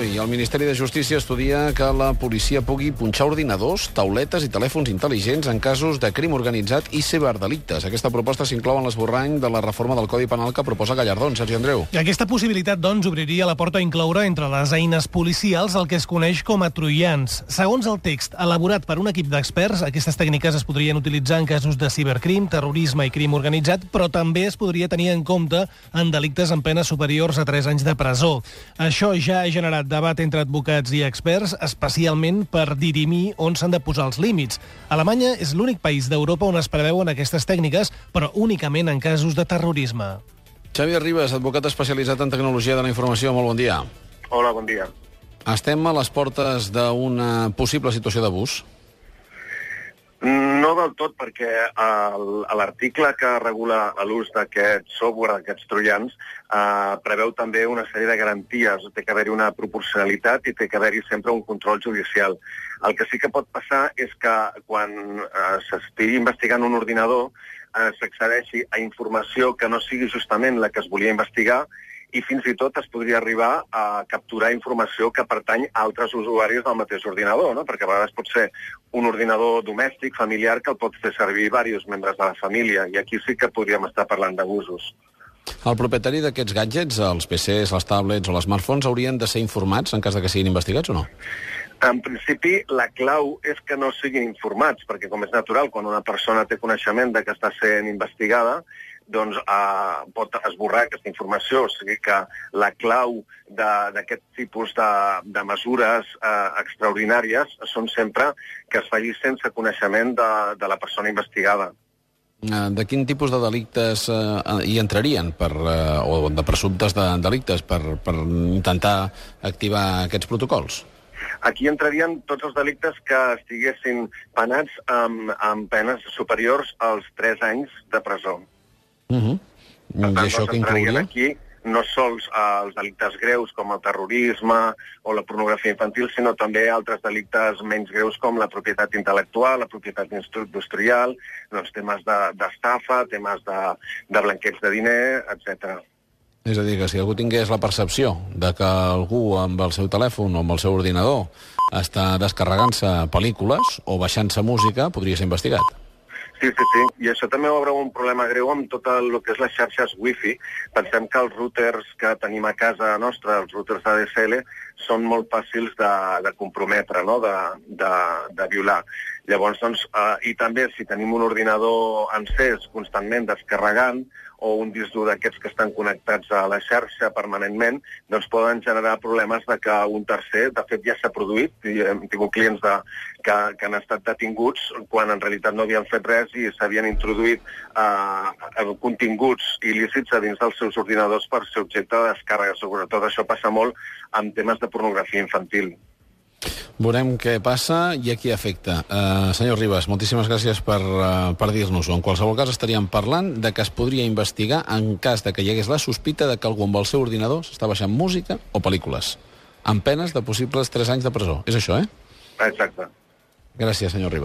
avui. El Ministeri de Justícia estudia que la policia pugui punxar ordinadors, tauletes i telèfons intel·ligents en casos de crim organitzat i ciberdelictes. Aquesta proposta s'inclou en l'esborrany de la reforma del Codi Penal que proposa Gallardón. Sergi Andreu. I aquesta possibilitat, doncs, obriria la porta a incloure entre les eines policials el que es coneix com a troians. Segons el text elaborat per un equip d'experts, aquestes tècniques es podrien utilitzar en casos de cibercrim, terrorisme i crim organitzat, però també es podria tenir en compte en delictes amb penes superiors a 3 anys de presó. Això ja ha generat debat entre advocats i experts, especialment per dirimir on s'han de posar els límits. Alemanya és l'únic país d'Europa on es preveuen aquestes tècniques, però únicament en casos de terrorisme. Xavier Ribas, advocat especialitzat en tecnologia de la informació. Molt bon dia. Hola, bon dia. Estem a les portes d'una possible situació d'abús? No del tot, perquè l'article que regula l'ús d'aquest software, d'aquests troians, eh, preveu també una sèrie de garanties. Té que haver-hi una proporcionalitat i té que haver-hi sempre un control judicial. El que sí que pot passar és que quan eh, s'estigui investigant un ordinador eh, s'accedeixi a informació que no sigui justament la que es volia investigar i fins i tot es podria arribar a capturar informació que pertany a altres usuaris del mateix ordinador, no? perquè a vegades pot ser un ordinador domèstic, familiar, que el pot fer servir diversos membres de la família, i aquí sí que podríem estar parlant d'abusos. El propietari d'aquests gadgets, els PCs, les tablets o els smartphones, haurien de ser informats en cas de que siguin investigats o no? En principi, la clau és que no siguin informats, perquè com és natural, quan una persona té coneixement de que està sent investigada, doncs eh, pot esborrar aquesta informació. O sigui que la clau de- d'aquest tipus de, de mesures eh, extraordinàries són sempre que es faci sense coneixement de, de la persona investigada. Eh, De quin tipus de delictes eh, hi entrarien, per, eh, o de presumptes de delictes, per, per intentar activar aquests protocols? Aquí entrarien tots els delictes que estiguessin penats amb, amb penes superiors als 3 anys de presó. Uh -huh. Per I tant, això doncs què entrarien inclouria? aquí no sols eh, els delictes greus com el terrorisme o la pornografia infantil, sinó també altres delictes menys greus com la propietat intel·lectual, la propietat industrial, doncs temes de- d'estafa, temes de, de blanqueig de diner, etc. És a dir, que si algú tingués la percepció de que algú amb el seu telèfon o amb el seu ordinador està descarregant-se pel·lícules o baixant-se música, podria ser investigat. Sí, sí, sí. I això també obre un problema greu amb tot el que és les xarxes wifi. Pensem que els routers que tenim a casa nostra, els routers ADSL, són molt fàcils de, de comprometre, no? de, de, de violar. Llavors, doncs, eh, i també si tenim un ordinador encès constantment descarregant o un disc dur d'aquests que estan connectats a la xarxa permanentment, doncs poden generar problemes de que un tercer, de fet ja s'ha produït, i hem tingut clients de, que, que han estat detinguts quan en realitat no havien fet res i s'havien introduït eh, continguts il·lícits a dins dels seus ordinadors per ser objecte de descàrrega. Sobretot això passa molt amb temes de pornografia infantil. Veurem què passa i a qui afecta. Uh, senyor Ribas, moltíssimes gràcies per, uh, per dir-nos-ho. En qualsevol cas estaríem parlant de que es podria investigar en cas de que hi hagués la sospita de que algú amb el seu ordinador s'està baixant música o pel·lícules, amb penes de possibles 3 anys de presó. És això, eh? Exacte. Gràcies, senyor Ribas.